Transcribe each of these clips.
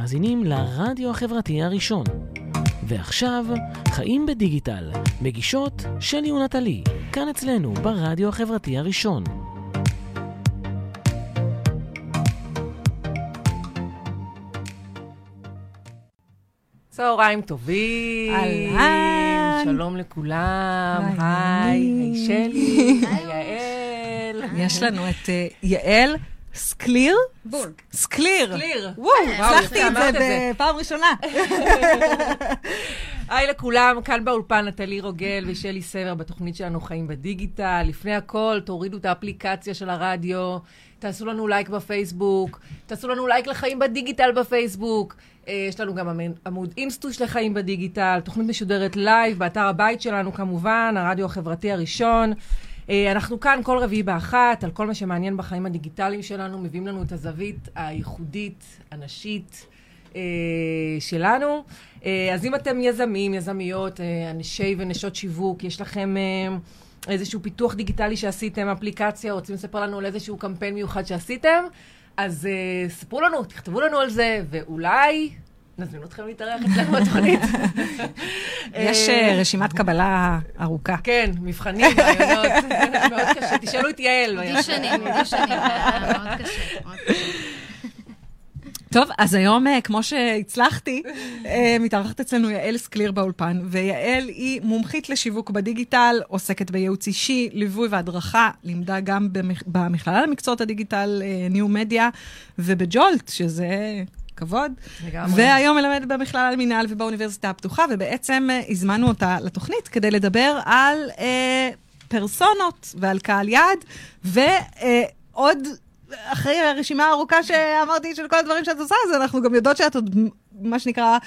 מאזינים לרדיו החברתי הראשון. ועכשיו, חיים בדיגיטל, מגישות שלי ונטלי, כאן אצלנו ברדיו החברתי הראשון. צהריים טובים. אהלן. שלום לכולם. היי, היי, שלי, היי יעל. יש לנו את אה, יעל סקליר. בול. סקליר. קליר. וואו, וואו, הצלחתי את זה בפעם ראשונה. היי לכולם, כאן באולפן נטלי רוגל ושלי סבר בתוכנית שלנו חיים בדיגיטל. לפני הכל, תורידו את האפליקציה של הרדיו, תעשו לנו לייק בפייסבוק, תעשו לנו לייק לחיים בדיגיטל בפייסבוק. אה, יש לנו גם עמוד אינסטוש לחיים בדיגיטל, תוכנית משודרת לייב באתר הבית שלנו כמובן, הרדיו החברתי הראשון. אה, אנחנו כאן כל רביעי באחת, על כל מה שמעניין בחיים הדיגיטליים שלנו, מביאים לנו את הזווית הייחודית, הנשית. אה, שלנו. אה, אז אם אתם יזמים, יזמיות, אנשי ונשות שיווק, יש לכם איזשהו פיתוח דיגיטלי שעשיתם, אפליקציה, רוצים לספר לנו על איזשהו קמפיין מיוחד שעשיתם, אז ספרו לנו, תכתבו לנו על זה, ואולי נזמין אתכם להתארח אצלנו בתוכנית. יש אה, אה, רשימת קבלה ארוכה. כן, מבחנים, רעיונות, מאוד קשה, תשאלו את יעל. אודישנים, זה מאוד קשה. מאוד קשה. טוב, אז היום, אה, כמו שהצלחתי, מתארחת אצלנו יעל סקליר באולפן, ויעל היא מומחית לשיווק בדיגיטל, עוסקת בייעוץ אישי, ליווי והדרכה, לימדה גם במכ- במכללה למקצועות הדיגיטל, ניו מדיה, ובג'ולט, שזה כבוד. לגמרי. והיום מלמדת במכללה למינהל ובאוניברסיטה הפתוחה, ובעצם אה, הזמנו אותה לתוכנית כדי לדבר על אה, פרסונות ועל קהל יעד, ועוד, אחרי הרשימה הארוכה שאמרתי של כל הדברים שאת עושה, אז אנחנו גם יודעות שאת עוד, מה שנקרא,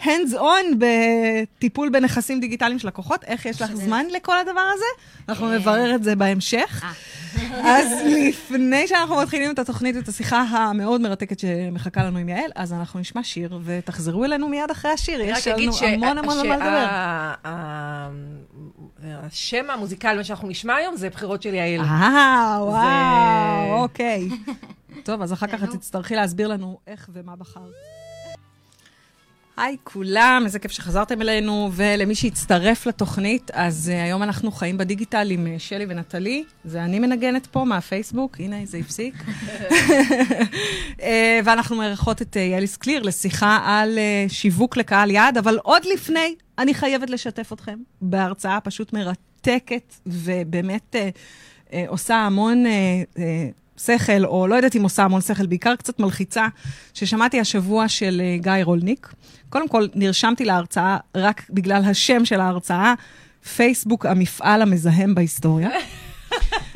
hands on בטיפול בנכסים דיגיטליים של לקוחות. איך יש לך זמן לכל הדבר הזה? אנחנו אה. נברר את זה בהמשך. אה. אז לפני שאנחנו מתחילים את התוכנית, את השיחה המאוד מרתקת שמחכה לנו עם יעל, אז אנחנו נשמע שיר, ותחזרו אלינו מיד אחרי השיר. יש לנו המון המון על מה לדבר. שהשם המוזיקלי, מה שאנחנו נשמע היום, זה בחירות של יעל. אה, וואו, אוקיי. טוב, אז אחר כך את. תצטרכי להסביר לנו איך ומה בחרת. היי כולם, איזה כיף שחזרתם אלינו, ולמי שהצטרף לתוכנית, אז uh, היום אנחנו חיים בדיגיטל עם uh, שלי ונטלי, זה אני מנגנת פה מהפייסבוק, הנה זה הפסיק. uh, ואנחנו מארחות את uh, יאליס קליר לשיחה על uh, שיווק לקהל יעד, אבל עוד לפני, אני חייבת לשתף אתכם בהרצאה פשוט מרתקת, ובאמת uh, uh, עושה המון... uh, uh, שכל, או לא יודעת אם עושה המון שכל, בעיקר קצת מלחיצה, ששמעתי השבוע של אה, גיא רולניק. קודם כל, נרשמתי להרצאה רק בגלל השם של ההרצאה, פייסבוק, המפעל המזהם בהיסטוריה.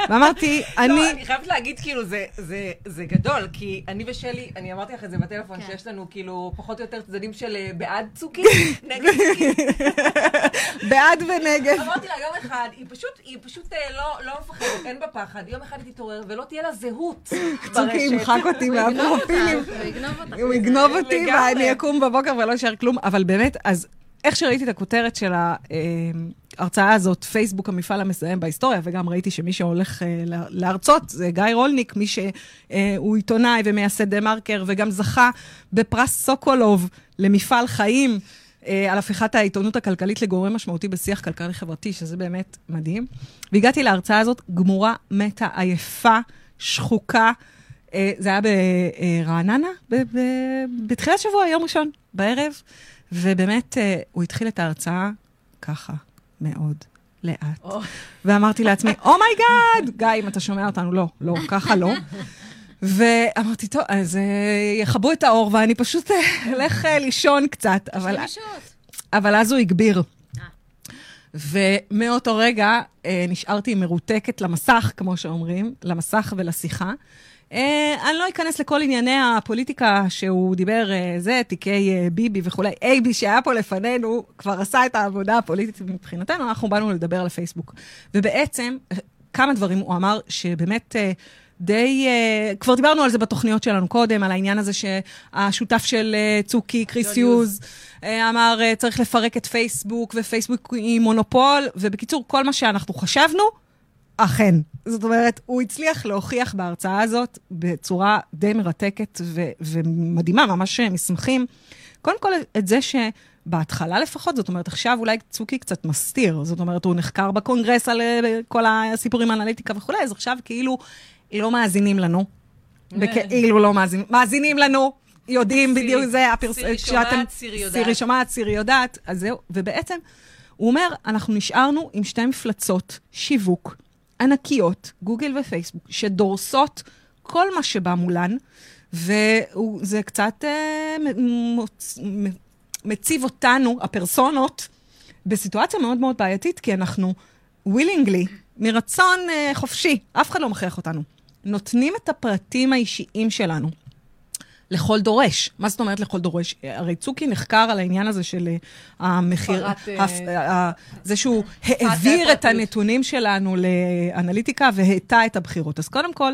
ואמרתי, לא, אני... אני חייבת להגיד, כאילו, זה, זה, זה גדול, כי אני ושלי, אני אמרתי לך את זה בטלפון, כן. שיש לנו, כאילו, פחות או יותר צדדים של אה, בעד צוקים, נגד צוקים. בעד ונגד. אמרתי לה, יום אחד, היא פשוט, היא פשוט אה, לא, לא מפחדת, אין בה פחד, יום אחד היא תתעורר ולא תהיה לה זהות ברשת. צוקי ימחק אותי מהפרופילים. הוא יגנוב אותי. ואני אקום בבוקר ולא יישאר כלום. אבל באמת, אז איך שראיתי את הכותרת של ההרצאה הזאת, פייסבוק המפעל המזהם בהיסטוריה, וגם ראיתי שמי שהולך אה, לה- להרצות זה גיא רולניק, מי שהוא עיתונאי ומייסד דה מרקר, וגם זכה בפרס סוקולוב למפעל חיים. אה, על הפיכת העיתונות הכלכלית לגורם משמעותי בשיח כלכלי-חברתי, שזה באמת מדהים. והגעתי להרצאה הזאת גמורה, מתה, עייפה, שחוקה. אה, זה היה ברעננה, בתחילת שבוע, יום ראשון, בערב, ובאמת, אה, הוא התחיל את ההרצאה ככה, מאוד לאט. ואמרתי לעצמי, oh my god! גיא, אם אתה שומע אותנו, לא, לא, ככה לא. ואמרתי, טוב, אז אה, יכבו את האור, ואני פשוט אה, אלך אה, לישון קצת, אבל... אבל אז הוא הגביר. ומאותו רגע אה, נשארתי מרותקת למסך, כמו שאומרים, למסך ולשיחה. אה, אני לא אכנס לכל ענייני הפוליטיקה שהוא דיבר, אה, זה, תיקי אה, ביבי וכולי. אייבי שהיה פה לפנינו, כבר עשה את העבודה הפוליטית מבחינתנו, אנחנו באנו לדבר על הפייסבוק. ובעצם, כמה דברים הוא אמר שבאמת... אה, די, uh, כבר דיברנו על זה בתוכניות שלנו קודם, על העניין הזה שהשותף של uh, צוקי, קריס יוז, uh, אמר, uh, צריך לפרק את פייסבוק, ופייסבוק היא מונופול, ובקיצור, כל מה שאנחנו חשבנו, אכן. זאת אומרת, הוא הצליח להוכיח בהרצאה הזאת בצורה די מרתקת ו- ומדהימה, ממש מסמכים. קודם כל, את זה שבהתחלה לפחות, זאת אומרת, עכשיו אולי צוקי קצת מסתיר. זאת אומרת, הוא נחקר בקונגרס על אה, כל הסיפורים האנליטיקה וכולי, אז עכשיו כאילו לא מאזינים לנו. וכאילו לא מאזינים. מאזינים לנו, יודעים בדיוק זה, הפרס... סירי שומעת, סירי יודעת. סירי שומעת, סירי יודעת, אז זהו. ובעצם, הוא אומר, אנחנו נשארנו עם שתי מפלצות שיווק ענקיות, גוגל ופייסבוק, שדורסות כל מה שבא מולן, וזה קצת אה, מוצ- מציב אותנו, הפרסונות, בסיטואציה מאוד מאוד בעייתית, כי אנחנו willingly, מרצון אה, חופשי, אף אחד לא מכריח אותנו, נותנים את הפרטים האישיים שלנו. לכל דורש. מה זאת אומרת לכל דורש? הרי צוקי נחקר על העניין הזה של אה, המחיר, אה, אה, זה שהוא העביר את. הנתונים שלנו לאנליטיקה והטה את הבחירות. אז קודם כל,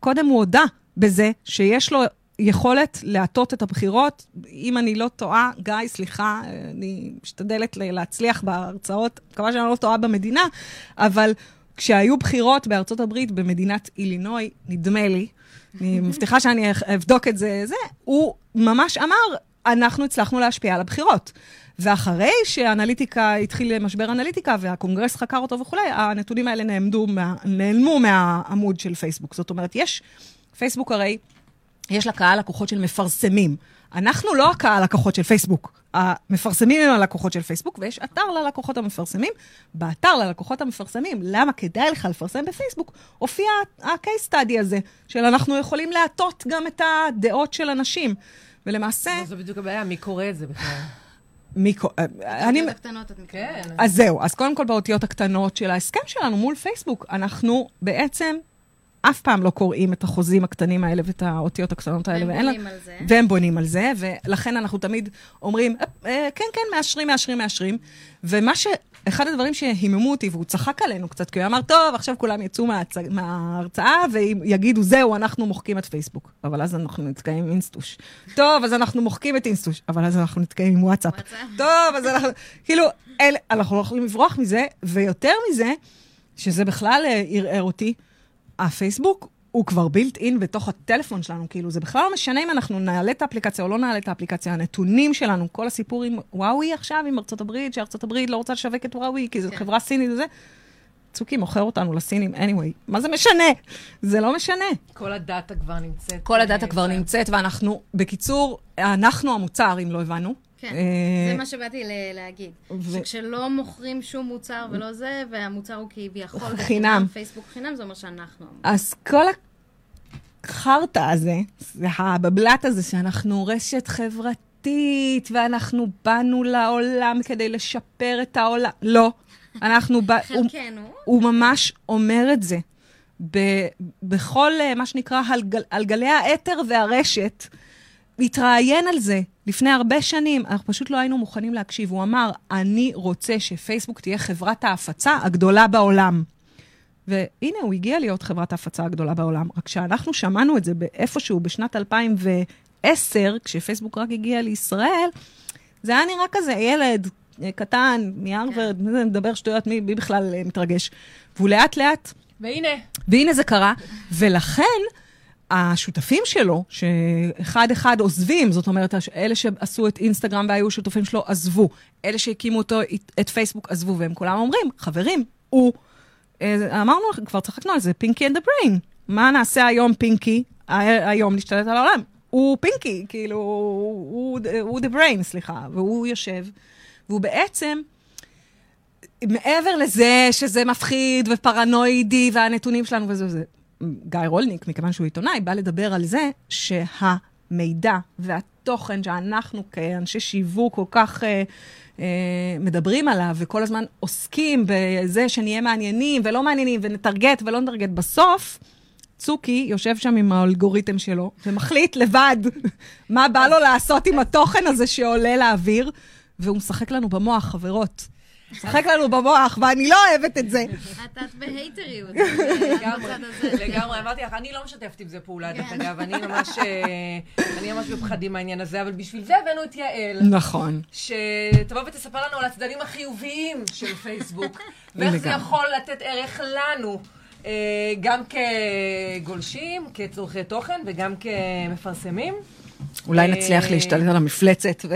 קודם הוא הודה בזה שיש לו יכולת להטות את הבחירות. אם אני לא טועה, גיא, סליחה, אני משתדלת להצליח בהרצאות, מקווה שאני לא טועה במדינה, אבל כשהיו בחירות בארצות הברית, במדינת אילינוי, נדמה לי, אני מבטיחה שאני אבדוק את זה, זה, הוא ממש אמר, אנחנו הצלחנו להשפיע על הבחירות. ואחרי שהאנליטיקה, התחיל משבר אנליטיקה והקונגרס חקר אותו וכולי, הנתונים האלה נעמדו, נעלמו מהעמוד של פייסבוק. זאת אומרת, יש, פייסבוק הרי, יש לה קהל לקוחות של מפרסמים. אנחנו לא הקהל לקוחות של פייסבוק. המפרסמים הם הלקוחות של פייסבוק, ויש אתר ללקוחות המפרסמים. באתר ללקוחות המפרסמים, למה כדאי לך לפרסם בפייסבוק, הופיע ה-case study הזה, של אנחנו יכולים להטות גם את הדעות של אנשים. ולמעשה, זו בדיוק הבעיה, מי קורא את זה בכלל? מי... קו- אני... האותיות הקטנות, את. כן. אז זהו, אז קודם כל באותיות הקטנות של ההסכם שלנו מול פייסבוק, אנחנו בעצם אף פעם לא קוראים את החוזים הקטנים האלה ואת האותיות הקטנות האלה. והם ואין לה- בונים על זה. והם בונים על זה, ולכן אנחנו תמיד אומרים, "אה, אה, כן, כן, מאשרים, מאשרים, מאשרים. ומה ש... אחד הדברים שהיממו אותי, והוא צחק עלינו קצת, כי הוא אמר, טוב, עכשיו כולם יצאו מההצ... מההרצאה ויגידו, זהו, אנחנו מוחקים את פייסבוק. אבל אז אנחנו נתקעים עם אינסטוש. טוב, אז אנחנו מוחקים את אינסטוש. אבל אז אנחנו נתקעים עם וואטסאפ. וואטסאפ. טוב, אז אנחנו, כאילו, אל, אנחנו לא יכולים לברוח מזה, ויותר מזה, שזה בכלל אה, ערער אותי, הפייסבוק הוא כבר בילט אין בתוך הטלפון שלנו, כאילו, זה בכלל לא משנה אם אנחנו נעלה את האפליקציה או לא נעלה את האפליקציה, הנתונים שלנו, כל הסיפור עם וואוי עכשיו, עם ארצות הברית, שארצות הברית לא רוצה לשווק את וואוי, כי זו כן. חברה סינית וזה. צוקי מוכר אותנו לסינים anyway. מה זה משנה? זה לא משנה. כל הדאטה כבר נמצאת. כל הדאטה כבר נמצאת, ואנחנו, בקיצור, אנחנו המוצר, אם לא הבנו. כן, אה, זה מה שבאתי להגיד. שכשלא מוכרים שום מוצר ולא זה, והמוצר הוא כביכול חינם. פייסבוק חינם, זה אומר שאנחנו... אז כל החרטא הזה, זה הבבלת הזה, שאנחנו רשת חברתית, ואנחנו באנו לעולם כדי לשפר את העולם. לא, אנחנו... הוא, חלקנו, הוא ממש אומר את זה. ב, בכל אה, מה שנקרא על, גל, על גלי האתר והרשת, התראיין על זה לפני הרבה שנים, אנחנו פשוט לא היינו מוכנים להקשיב. הוא אמר, אני רוצה שפייסבוק תהיה חברת ההפצה הגדולה בעולם. והנה, הוא הגיע להיות חברת ההפצה הגדולה בעולם. רק שאנחנו שמענו את זה באיפשהו בשנת 2010, כשפייסבוק רק הגיע לישראל, זה היה נראה כזה ילד קטן, מהרווארד, כן. מדבר שטויות, מי, מי בכלל אה, מתרגש. והוא לאט לאט, והנה, והנה זה קרה, ולכן השותפים שלו, שאחד אחד עוזבים, זאת אומרת, אלה שעשו את אינסטגרם והיו שותפים שלו, עזבו. אלה שהקימו אותו, את פייסבוק, עזבו, והם כולם אומרים, חברים, הוא, אה, אמרנו, כבר צחקנו על זה, פינקי and the Brain. מה נעשה היום פינקי, היום להשתלט על העולם? הוא פינקי, כאילו, הוא, the brain, סליחה, והוא יושב, והוא בעצם, מעבר לזה שזה מפחיד ופרנואידי והנתונים שלנו וזה וזה, גיא רולניק, מכיוון שהוא עיתונאי, בא לדבר על זה שהמידע והתוכן שאנחנו כאנשי שיווק כל כך אה, אה, מדברים עליו, וכל הזמן עוסקים בזה שנהיה מעניינים ולא מעניינים, ונטרגט ולא נטרגט, בסוף, צוקי יושב שם עם האלגוריתם שלו, ומחליט לבד מה בא לו לעשות עם התוכן הזה שעולה לאוויר, והוא משחק לנו במוח, חברות. משחק לנו במוח, ואני לא אוהבת את זה. את בהייטריות. לגמרי, הזה. לגמרי, אמרתי לך, אני לא משתפת עם זה פעולה, דרך כן. אגב, אני ממש, אה, אני ממש בפחדים מהעניין הזה, אבל בשביל זה הבאנו את יעל. נכון. שתבוא ותספר לנו על הצדדים החיוביים של פייסבוק, ואיך זה. יכול לתת ערך לנו, אה, גם כגולשים, כצורכי תוכן וגם כמפרסמים. אולי נצליח אה, להשתלט על המפלצת ו...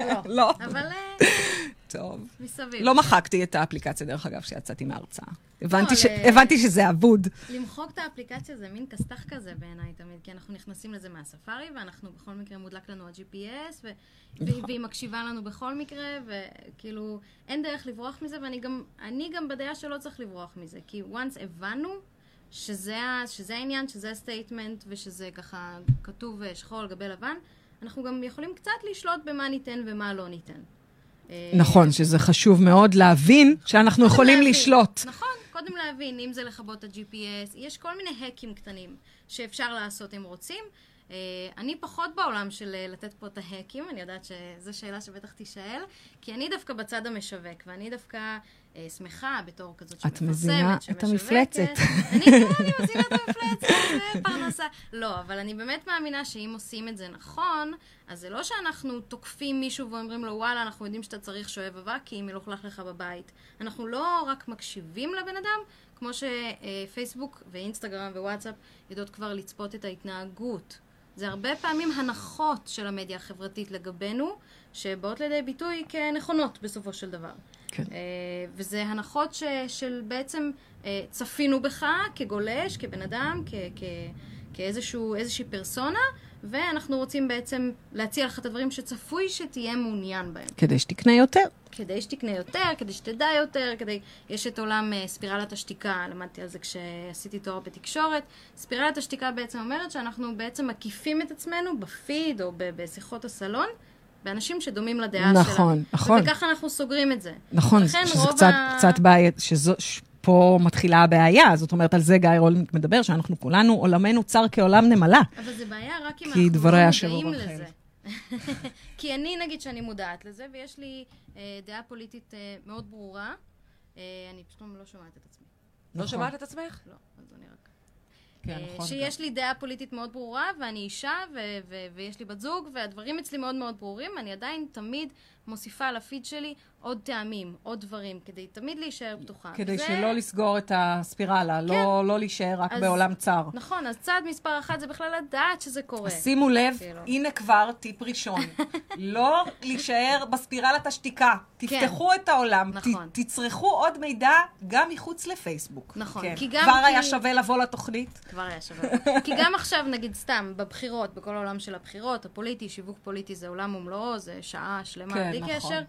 לא. לא. אבל אה, טוב. מסביב. לא מחקתי את האפליקציה, דרך אגב, שיצאתי מההרצאה. הבנתי ש- ל- הבנתי שזה אבוד. למחוק את האפליקציה זה מין כסת"ח כזה בעיניי תמיד, כי אנחנו נכנסים לזה מהספארי, ואנחנו בכל מקרה מודלק לנו ה-GPS, ו- והיא, והיא מקשיבה לנו בכל מקרה, וכאילו, אין דרך לברוח מזה, ואני גם, בדעה שלא צריך לברוח מזה, כי once הבנו שזה העניין, שזה ה statement, ושזה ככה כתוב אה, שחור על גבי לבן, אנחנו גם יכולים קצת לשלוט במה ניתן ומה לא ניתן. אה, נכון, שזה חשוב מאוד להבין שאנחנו יכולים להבין. לשלוט. נכון, קודם להבין, אם זה לכבות את ה-GPS, יש כל מיני hackים קטנים שאפשר לעשות אם רוצים. אה, אני פחות בעולם של אה, לתת פה את ה hackים, אני יודעת שזו שאלה שבטח תישאל, כי אני דווקא בצד המשווק, ואני דווקא uh, שמחה בתור כזאת את שמפרסמת, מזינה את. המפלצת. אני לא, אני מזינה את המפלצת, זה פרנסה. לא, אבל אני באמת מאמינה שאם עושים את זה נכון, אז זה לא שאנחנו תוקפים מישהו ואומרים לו, וואלה, אנחנו יודעים שאתה צריך שואב אבק, כי היא מלוכלך לך בבית. אנחנו לא רק מקשיבים לבן אדם, כמו שפייסבוק ואינסטגרם ווואטסאפ יודעות כבר לצפות את ההתנהגות. זה הרבה פעמים הנחות של המדיה החברתית לגבינו, שבאות לידי ביטוי כנכונות בסופו של דבר. כן. אה, וזה הנחות ש, של בעצם אה, צפינו בך כגולש, כבן אדם, כ, כ, כאיזשהו, איזושהי פרסונה, ואנחנו רוצים בעצם להציע לך את הדברים שצפוי שתהיה מעוניין בהם. כדי שתקנה יותר. כדי שתקנה יותר, כדי שתדע יותר, כדי... יש את עולם אה, ספירלת השתיקה, למדתי על זה כשעשיתי תואר בתקשורת. ספירלת השתיקה בעצם אומרת שאנחנו בעצם מקיפים את עצמנו בפיד או בשיחות הסלון, באנשים שדומים לדעה שלנו. נכון, נכון. וככה אנחנו סוגרים את זה. נכון, שזה רוב קצת, ה- קצת בעיה, שזו, ש- פה מתחילה הבעיה. זאת אומרת, על זה גיא רולניק מדבר, שאנחנו כולנו, עולמנו צר כעולם נמלה. אבל זה בעיה רק אם כי אנחנו לא מודעים. לזה. כי אני, נגיד שאני מודעת לזה, ויש לי אה, דעה פוליטית אה, מאוד ברורה. אה, אני פשוט לא שומעת את עצמי. לא נכון. שומעת את עצמך? לא, אז אני רק... כן, אה, נכון. שיש לי דעה פוליטית מאוד ברורה, ואני אישה, ו- ו- ויש לי בת זוג, והדברים אצלי מאוד מאוד ברורים, אני עדיין תמיד מוסיפה לפיד שלי עוד טעמים, עוד דברים, כדי תמיד להישאר פתוחה. כדי ו- שלא לסגור את הספירלה, לא, לא להישאר רק אז- בעולם צר. נכון, אז צעד מספר אחת זה בכלל לדעת שזה קורה. שימו לב, כאילו. הנה כבר טיפ ראשון. לא להישאר בספירלת השתיקה. תפתחו את העולם, ת- נכון. תצרכו עוד מידע גם מחוץ לפייסבוק. נכון, כן. כי גם כבר כי- היה שווה לבוא לתוכנית. כבר היה שווה. כי גם עכשיו, נגיד סתם, בבחירות, בכל העולם של הבחירות, הפוליטי, שיווק פוליטי זה עולם ומלואו, זה שעה שלמה כן, בלי נכון. קשר.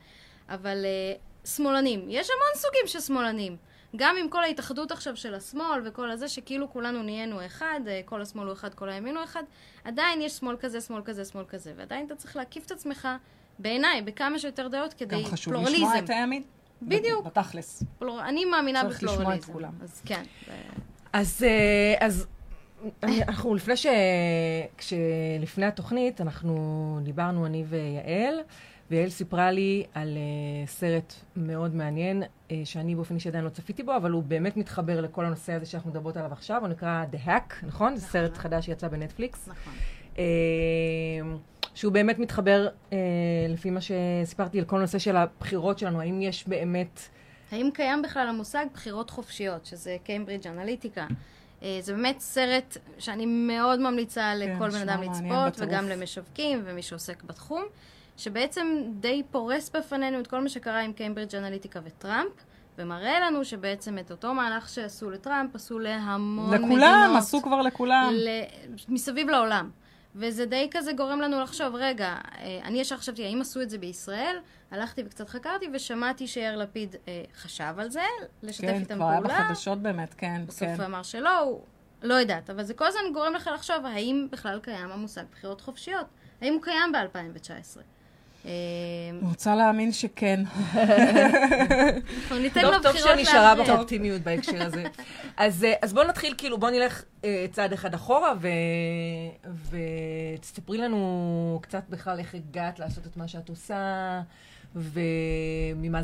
אבל uh, שמאלנים, יש המון סוגים של שמאלנים. גם עם כל ההתאחדות עכשיו של השמאל וכל הזה, שכאילו כולנו נהיינו אחד, אה, כל השמאל הוא אחד, כל הימין הוא אחד, עדיין יש שמאל כזה, שמאל כזה, שמאל כזה, ועדיין אתה צריך להקיף את עצמך, בעיניי, בכמה שיותר דעות כדי גם חשוב פלורליזם. לשמוע את הימין. בדיוק. בתכלס. פלור... אני מאמינה צריך לשמוע את בפלורליזם. כולם. אז כן. ו- אז, אה, אז אנחנו לפני ש... כשלפני התוכנית, אנחנו דיברנו, אני ויעל, ויעל סיפרה לי על uh, סרט מאוד מעניין, uh, שאני באופן אישי עדיין לא צפיתי בו, אבל הוא באמת מתחבר לכל הנושא הזה שאנחנו מדברות עליו עכשיו, הוא נקרא The Hack, נכון? זה סרט חדש שיצא בנטפליקס. נכון. אה, שהוא באמת מתחבר, אה, לפי מה שסיפרתי, על כל הנושא של הבחירות שלנו, האם יש באמת... האם קיים בכלל המושג בחירות חופשיות, שזה קיימברידג' אנליטיקה? זה באמת סרט שאני מאוד ממליצה לכל בן נשמע אדם לצפות. וגם למשווקים ומי שעוסק בתחום, שבעצם די פורס בפנינו את כל מה שקרה עם קיימברידג' אנליטיקה וטראמפ, ומראה לנו שבעצם את אותו מהלך שעשו לטראמפ, עשו להמון מדינות. לכולם, עשו כבר לכולם. ל... מסביב לעולם. וזה די כזה גורם לנו לחשוב, רגע, אה, אני ישר חשבתי, האם עשו את זה בישראל? הלכתי וקצת חקרתי ושמעתי שיאיר לפיד אה, חשב על זה, לשתף כן, איתם כבר היה פעולה. בחדשות באמת, כן, בסוף כן. אמר שלא, הוא... לא יודעת, אבל זה כל הזמן גורם לך לחשוב, האם בכלל קיים המושג בחירות חופשיות? האם הוא קיים ב-2019? אני רוצה להאמין שכן. אנחנו ניתן טוב, לו טוב בחירות שנשארה להכריע. באופטימיות בהקשר הזה. אז, אה, אז בואו נתחיל, כאילו, בואו נלך אה, צעד אחד אחורה. ותספרי לנו קצת בכלל איך הגעת לעשות את מה שאת עושה, וממה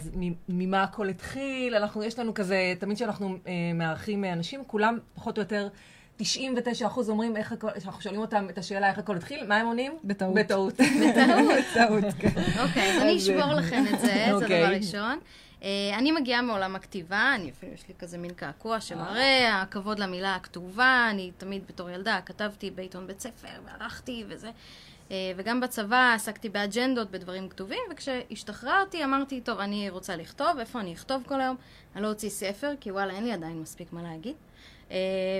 הכל התחיל. אנחנו, יש לנו כזה, תמיד כשאנחנו אה, מארחים אנשים, כולם פחות או יותר... 99 אחוז אומרים איך הכל, כשאנחנו שואלים אותם את השאלה איך הכל התחיל, מה הם עונים? בטעות. בטעות. בטעות. טעות, כן. אוקיי, אז אני אשבור אה, לכם את זה, זה אוקיי. דבר ראשון. אה, אני מגיעה מעולם הכתיבה, אני אפילו יש לי כזה מין קעקוע שמראה, הכבוד למילה הכתובה, אני תמיד בתור ילדה כתבתי בעיתון בית ספר, וערכתי וזה. אה, וגם בצבא עסקתי באג'נדות, בדברים כתובים, וכשהשתחררתי אמרתי, טוב, אני רוצה לכתוב, איפה אני אכתוב כל היום? אני לא אוציא ספר, כי וואלה, אין לי עדיין מספיק מה להגיד. אה,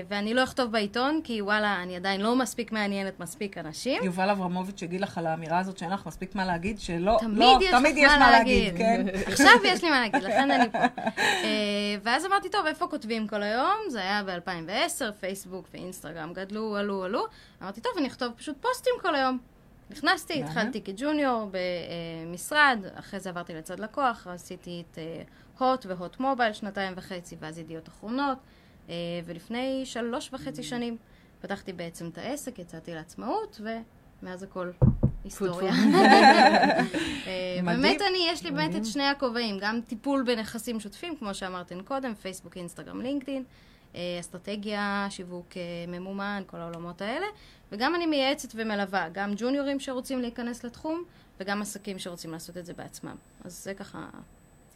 ואני לא אכתוב בעיתון, כי וואלה, אני עדיין לא מספיק מעניינת מספיק אנשים. יובל אברמוביץ' יגיד לך על האמירה הזאת שאין לך מספיק מה להגיד, שלא, תמיד לא, יש תמיד יש מה להגיד. כן? עכשיו יש לי מה להגיד, לכן אני פה. אה, ואז אמרתי, טוב, איפה כותבים כל היום? זה היה ב-2010, פייסבוק ואינסטגרם גדלו, עלו, עלו. אמרתי, טוב, אני אכתוב פשוט פוסטים כל היום. נכנסתי. התחלתי כג'וניור במשרד, אחרי זה עברתי לצד לקוח, עשיתי את הוט והוט מובייל שנתיים וחצי, ואז ידיעות אחרונות. אה, ולפני שלוש וחצי שנים פתחתי בעצם את העסק, יצאתי לעצמאות, ומאז הכל היסטוריה. אה. באמת אני, יש לי באמת את שני הכובעים, גם טיפול בנכסים שוטפים, כמו שאמרתם קודם, פייסבוק, אינסטגרם, לינקדאין, אה, אסטרטגיה, שיווק ממומן, כל העולמות האלה, וגם אני מייעצת ומלווה, גם ג'וניורים שרוצים להיכנס לתחום, וגם עסקים שרוצים לעשות את זה בעצמם. אז זה ככה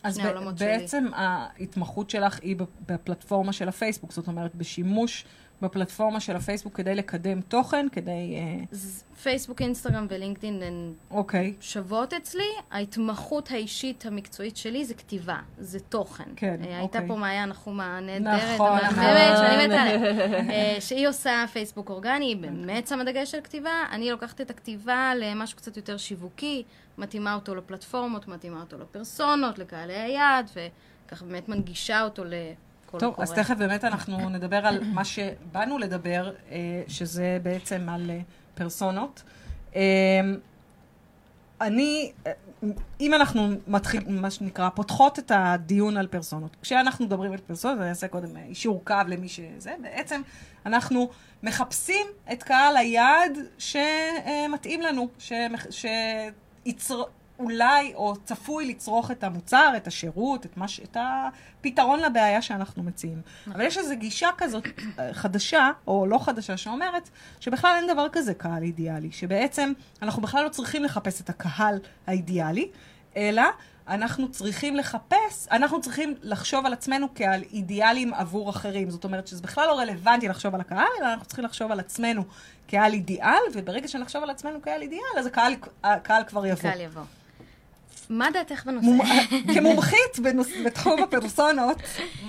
אז שני ב- העולמות שלי. בעצם ההתמחות שלך היא בפלטפורמה של הפייסבוק, זאת אומרת, בשימוש בפלטפורמה של הפייסבוק כדי לקדם תוכן, כדי... אה, פייסבוק, אינסטגרם ולינקדאין הן אוקיי, שוות אצלי. ההתמחות האישית המקצועית שלי זה כתיבה, זה תוכן. כן, אה, אוקיי. הייתה פה מעיין נחומה הנהדרת, נכון, המהממת, נכון. שאני מתה עליה, אה, שהיא עושה פייסבוק אורגני, היא באמת שמה דגש על כתיבה. אני לוקחת את הכתיבה למשהו קצת יותר שיווקי, מתאימה אותו לפלטפורמות, מתאימה אותו לפרסונות, לקהלי היעד, וככה באמת מנגישה אותו לכל טוב, קורא. אז תכף באמת אנחנו נדבר על מה שבאנו לדבר, אה, שזה בעצם על אה, פרסונות. אה, אני, אם אנחנו מתחיל, מה שנקרא, פותחות את הדיון על פרסונות. כשאנחנו מדברים על פרסונות, אני אעשה קודם אישור קו למי שזה, בעצם אנחנו מחפשים את קהל היעד שמתאים לנו, שמח- שיצר... אולי או צפוי לצרוך את המוצר, את השירות, את, מה ש... את הפתרון לבעיה שאנחנו מציעים. אבל יש איזו גישה כזאת אה, חדשה, או לא חדשה, שאומרת שבכלל אין דבר כזה קהל אידיאלי, שבעצם אנחנו בכלל לא צריכים לחפש את הקהל האידיאלי, אלא אנחנו צריכים לחפש, אנחנו צריכים לחשוב על עצמנו כעל אידיאלים עבור אחרים. זאת אומרת שזה בכלל לא רלוונטי לחשוב על הקהל, אלא אנחנו צריכים לחשוב על עצמנו כעל אידיאל, וברגע שנחשוב על עצמנו כעל אידיאל, אז הקהל, הקהל כבר יבוא. קל יבוא. מה דעתך בנושא? מומ- כמומחית. בתחום הפרסונות.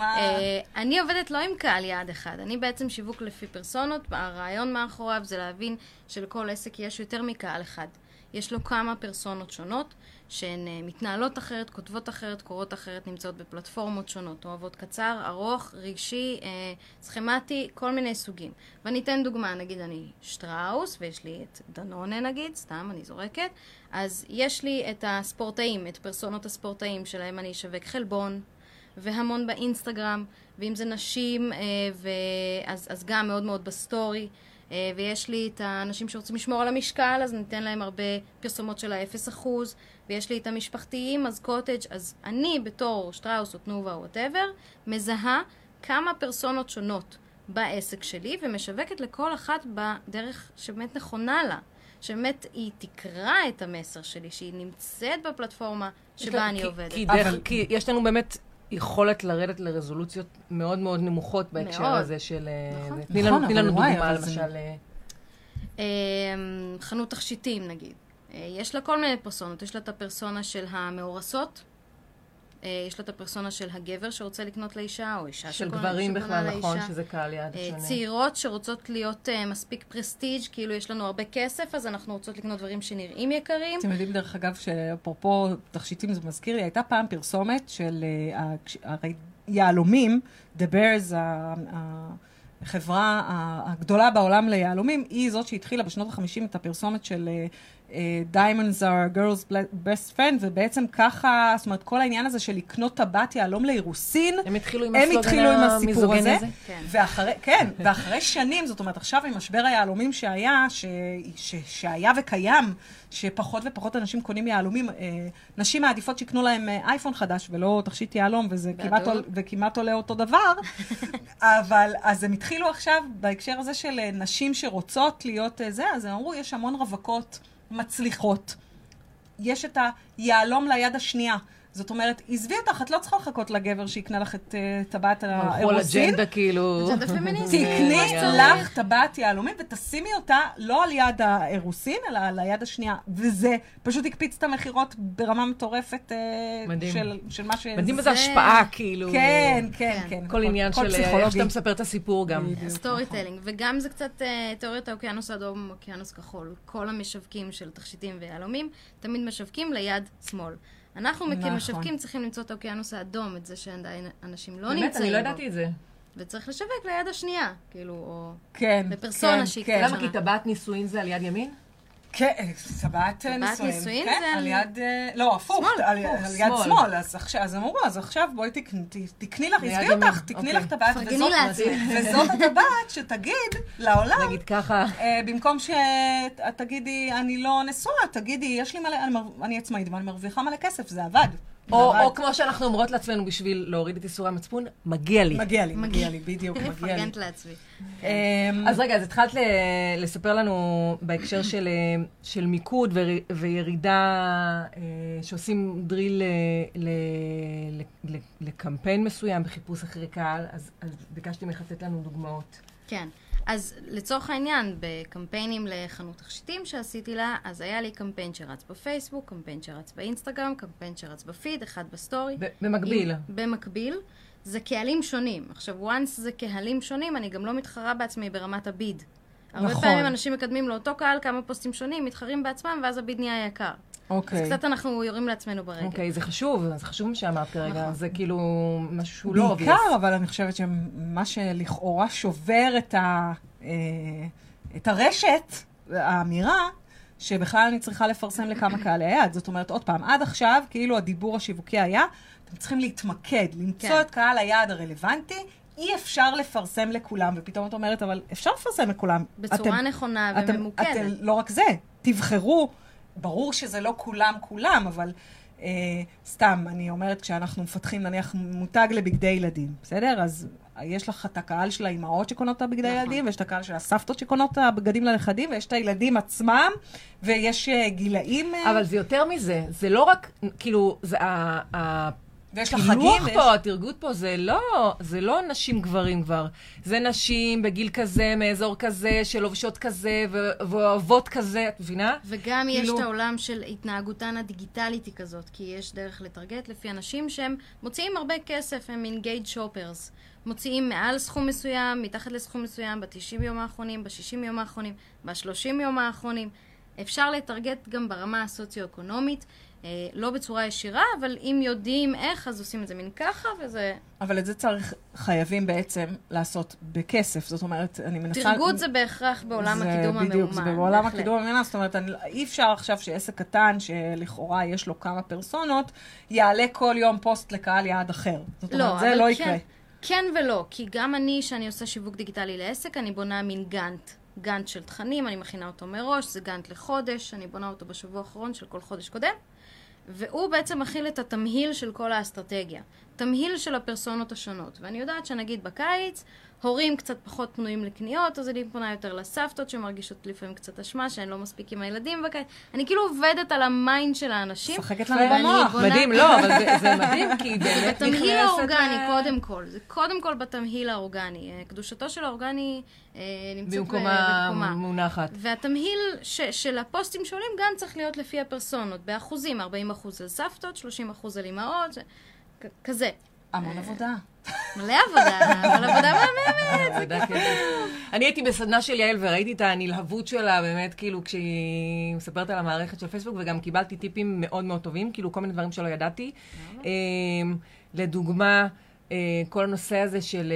אה, אני עובדת לא עם קהל יעד אחד, אני בעצם שיווק לפי פרסונות, הרעיון מאחוריו זה להבין שלכל עסק יש יותר מקהל אחד. יש לו כמה פרסונות שונות, שהן אה, מתנהלות אחרת, כותבות אחרת, קורות אחרת, נמצאות בפלטפורמות שונות, אוהבות קצר, ארוך, רגשי, אה, סכמטי, כל מיני סוגים. ואני אתן דוגמה, נגיד אני שטראוס, ויש לי את דנונה נגיד, סתם, אני זורקת, אז יש לי את הספורטאים, את פרסונות הספורטאים שלהם אני אשווק חלבון, והמון באינסטגרם, ואם זה נשים, אה, ו... אז, אז גם מאוד מאוד בסטורי. אה, ויש לי את האנשים שרוצים לשמור על המשקל, אז ניתן להם הרבה פרסומות של ה-0%, ויש לי את המשפחתיים, אז קוטג', אז אני בתור שטראוס או תנובה או whatever, מזהה כמה פרסונות שונות בעסק שלי, ומשווקת לכל אחת בדרך שבאמת נכונה לה. שבאמת היא תקרא את המסר שלי, שהיא נמצאת בפלטפורמה שבה אני כי- עובדת. כי, דרך, אבל- כי יש לנו באמת יכולת לרדת לרזולוציות מאוד מאוד נמוכות בהקשר מאוד. הזה של... אה, נכון. זה. תני נכון, לנו, לנו וואי, דוגמה, זה- למשל. אה, אמ, חנות תכשיטים נגיד. אה, יש לה כל מיני פרסונות. יש לה את הפרסונה של המאורסות, יש לה את הפרסונה של הגבר שרוצה לקנות לאישה, או אישה של גברים בכלל, נכון, לאישה. שזה קהל יעד אה, שונה. צעירות שרוצות להיות אה, מספיק פרסטיג', כאילו יש לנו הרבה כסף, אז אנחנו רוצות לקנות דברים שנראים יקרים. אתם יודעים, דרך אגב, שאפרופו תכשיטים, זה מזכיר לי, הייתה פעם פרסומת של אה, ה- כש- הרי יהלומים, The Bears, החברה הגדולה בעולם ליהלומים, היא זאת שהתחילה בשנות ה-50 את הפרסומת של אה, אה, Diamonds are a girl's best friend, ובעצם ככה, זאת אומרת, כל העניין הזה של לקנות טבעת יהלום לאירוסין, הם התחילו עם הם התחילו עם הסיפור המיזוגני הזה, כן. ואחרי, כן, ואחרי שנים, זאת אומרת, עכשיו עם משבר היהלומים שהיה, ש, ש, שהיה וקיים, שפחות ופחות אנשים קונים יהלומים, אה, נשים מעדיפות שיקנו להם אה, אייפון חדש ולא תכשיט יהלום, וזה. כמעט, עול- וכמעט עולה אותו דבר, אבל אז הם התחילו עכשיו, בהקשר הזה של אה, נשים שרוצות להיות אה, זה, אז הם אמרו, יש המון רווקות מצליחות. יש את היהלום ליד השנייה. זאת אומרת, עזבי אותך, את לא צריכה לחכות לגבר שיקנה לך את אה, טבעת הלכו על האירוסין. אג'נדה כאילו. אג'נדה פמיניסטית. תקני שצריך. לך טבעת יהלומים ותשימי אותה לא על יד האירוסין, אלא על היד השנייה. וזה פשוט הקפיץ את המכירות ברמה מטורפת אה. של, של מה ש... מדהים איזה זה- השפעה, כאילו. כן, כן, כן. כן. כל עניין של אה, איך פסיכולוגי. שאתה מספר את הסיפור גם. סטורי tailing, וגם זה קצת תיאוריית האוקיינוס האדום, אוקיינוס כחול. כל המשווקים של תכשיטים ויהלומים תמיד משווקים ליד שמאל. אנחנו נכון. כמשווקים צריכים למצוא את האוקיינוס האדום, את זה שעדיין אנשים לא באמת, נמצאים בו אני. לא ידעתי את זה. וצריך לשווק ליד השנייה, כאילו, או... כן, בפרסונה כן, שהיא כן. למה? כי טבעת נישואין זה על יד ימין? כן, טבעת אה, נישואין. כן, זה על יד... אה, לא, הפוך, על יד שמאל. אז אמרו, אז עכשיו בואי תקני- לך, עזבי אותך, תקני אוקיי. לך טבעת, פרגני וזאת- לעצמך. וזאת הטבעת שתגיד לעולם, נגיד ככה. אה, במקום שאת תגידי, אני לא נשואה, תגידי, יש לי מלא, אני עצמאית ואני מרוויחה מלא כסף, זה עבד. או. או כמו שאנחנו אומרות לעצמנו בשביל להוריד את איסורי המצפון, מגיע לי. מגיע לי, מגיע. לי, בדיוק, מגיע לי. מפרגנת לעצמי. אמ, אז רגע, אז התחלת ל- לספר לנו בהקשר של, אה, של מיקוד ור, וירידה אה, שעושים drill אה, ל, ל, ל, לקמפיין מסוים בחיפוש אחרי קהל, אז, אז ביקשתי ממך לתת לנו דוגמאות. כן. אז לצורך העניין, בקמפיינים לחנות תכשיטים שעשיתי לה, אז היה לי קמפיין שרץ בפייסבוק, קמפיין שרץ באינסטגרם, קמפיין שרץ בפיד, אחד בסטורי. במקביל. עם- במקביל. זה קהלים שונים. עכשיו, once זה קהלים שונים, אני גם לא מתחרה בעצמי ברמת ה bid. הרבה נכון. פעמים אנשים מקדמים לאותו קהל כמה פוסטים שונים, מתחרים בעצמם, ואז ה bid נהיה יקר. אז אוקיי. קצת אנחנו יורים לעצמנו ברגל. אוקיי, זה חשוב, זה חשוב מה שאמרת כרגע, נכון. זה כאילו משהו שהוא לא בעיקר, obvious. אבל אני חושבת שמה שלכאורה שובר את, ה, אה, את הרשת, האמירה, שבכלל אני צריכה לפרסם לכמה קהלי יעד. זאת אומרת, עוד פעם, עד עכשיו, כאילו הדיבור השיווקי היה, אתם צריכים להתמקד, למצוא כן. את קהל היעד הרלוונטי, אי אפשר לפרסם לכולם, ופתאום את אומרת, אבל אפשר לפרסם לכולם. בצורה נכונה אתם, וממוקדת. אתם, לא רק זה, תבחרו. ברור שזה לא כולם כולם, אבל אה, סתם, אני אומרת, כשאנחנו מפתחים נניח מותג לבגדי ילדים, בסדר? אז יש לך את הקהל של האימהות שקונות את הבגדי נכון. ילדים, ויש את הקהל של הסבתות שקונות את הבגדים לנכדים, ויש את הילדים עצמם, ויש אה, גילאים... אה, אבל זה יותר מזה, זה לא רק, כאילו, זה ה... ויש לך חגים, ויש... פה, התרגות פה, זה לא, זה לא נשים גברים כבר. זה נשים בגיל כזה, מאזור כזה, שלובשות כזה, ו- ואוהבות כזה, את מבינה? וגם יש כאילו- את העולם של התנהגותן הדיגיטלית היא כזאת, כי יש דרך לטרגט לפי אנשים שהם מוציאים הרבה כסף, הם אינגייד שופרס. מוציאים מעל סכום מסוים, מתחת לסכום מסוים, ב-90 יום האחרונים, ב-60 יום האחרונים, ב-30 יום האחרונים. אפשר לטרגט גם ברמה הסוציו-אקונומית, לא בצורה ישירה, אבל אם יודעים איך, אז עושים את זה מין ככה, וזה... אבל את זה צריך, חייבים בעצם לעשות בכסף. זאת אומרת, אני מנסה... תרגות זה בהכרח בעולם זה הקידום המאומן. בדיוק, זה בעולם בהחלט. הקידום המאומן, זאת אומרת, אני, אי אפשר עכשיו שעסק קטן, שלכאורה יש לו כמה פרסונות, יעלה כל יום פוסט לקהל יעד אחר. זאת אומרת, לא, זה לא כן, יקרה. כן ולא, כי גם אני, שאני עושה שיווק דיגיטלי לעסק, אני בונה מין גאנט. גאנט של תכנים, אני מכינה אותו מראש, זה גאנט לחודש, אני בונה אותו בשבוע האחרון של כל חודש קודם, והוא בעצם מכיל את התמהיל של כל האסטרטגיה. תמהיל של הפרסונות השונות. ואני יודעת שנגיד בקיץ, הורים קצת פחות פנויים לקניות, אז אני פונה יותר לסבתות שמרגישות לפעמים קצת אשמה, שהן לא מספיק עם הילדים בקיץ. אני כאילו עובדת על ה mind של האנשים. משחקת לנו במוח. מדהים, לא, אבל זה, זה מדהים, כי באמת בתמהיל נכנסת האורגני, קודם כל. זה קודם כל בתמהיל האורגני. אה, קדושתו של האורגני אה, נמצאת במקומה במקומה. מונחת. והתמהיל ש, של הפוסטים שעולים גם צריך להיות לפי הפרסונות, באחוזים, 40% על סבתות, 30% על אימהות, כזה. המון עבודה. מלא עבודה, אבל עבודה מהממת. עבודה כיפית. אני הייתי בסדנה של יעל וראיתי את הנלהבות שלה, באמת, כאילו, כשהיא מספרת על המערכת של פייסבוק, וגם קיבלתי טיפים מאוד מאוד טובים, כאילו, כל מיני דברים שלא ידעתי. אמ, לדוגמה, אה, כל הנושא הזה של,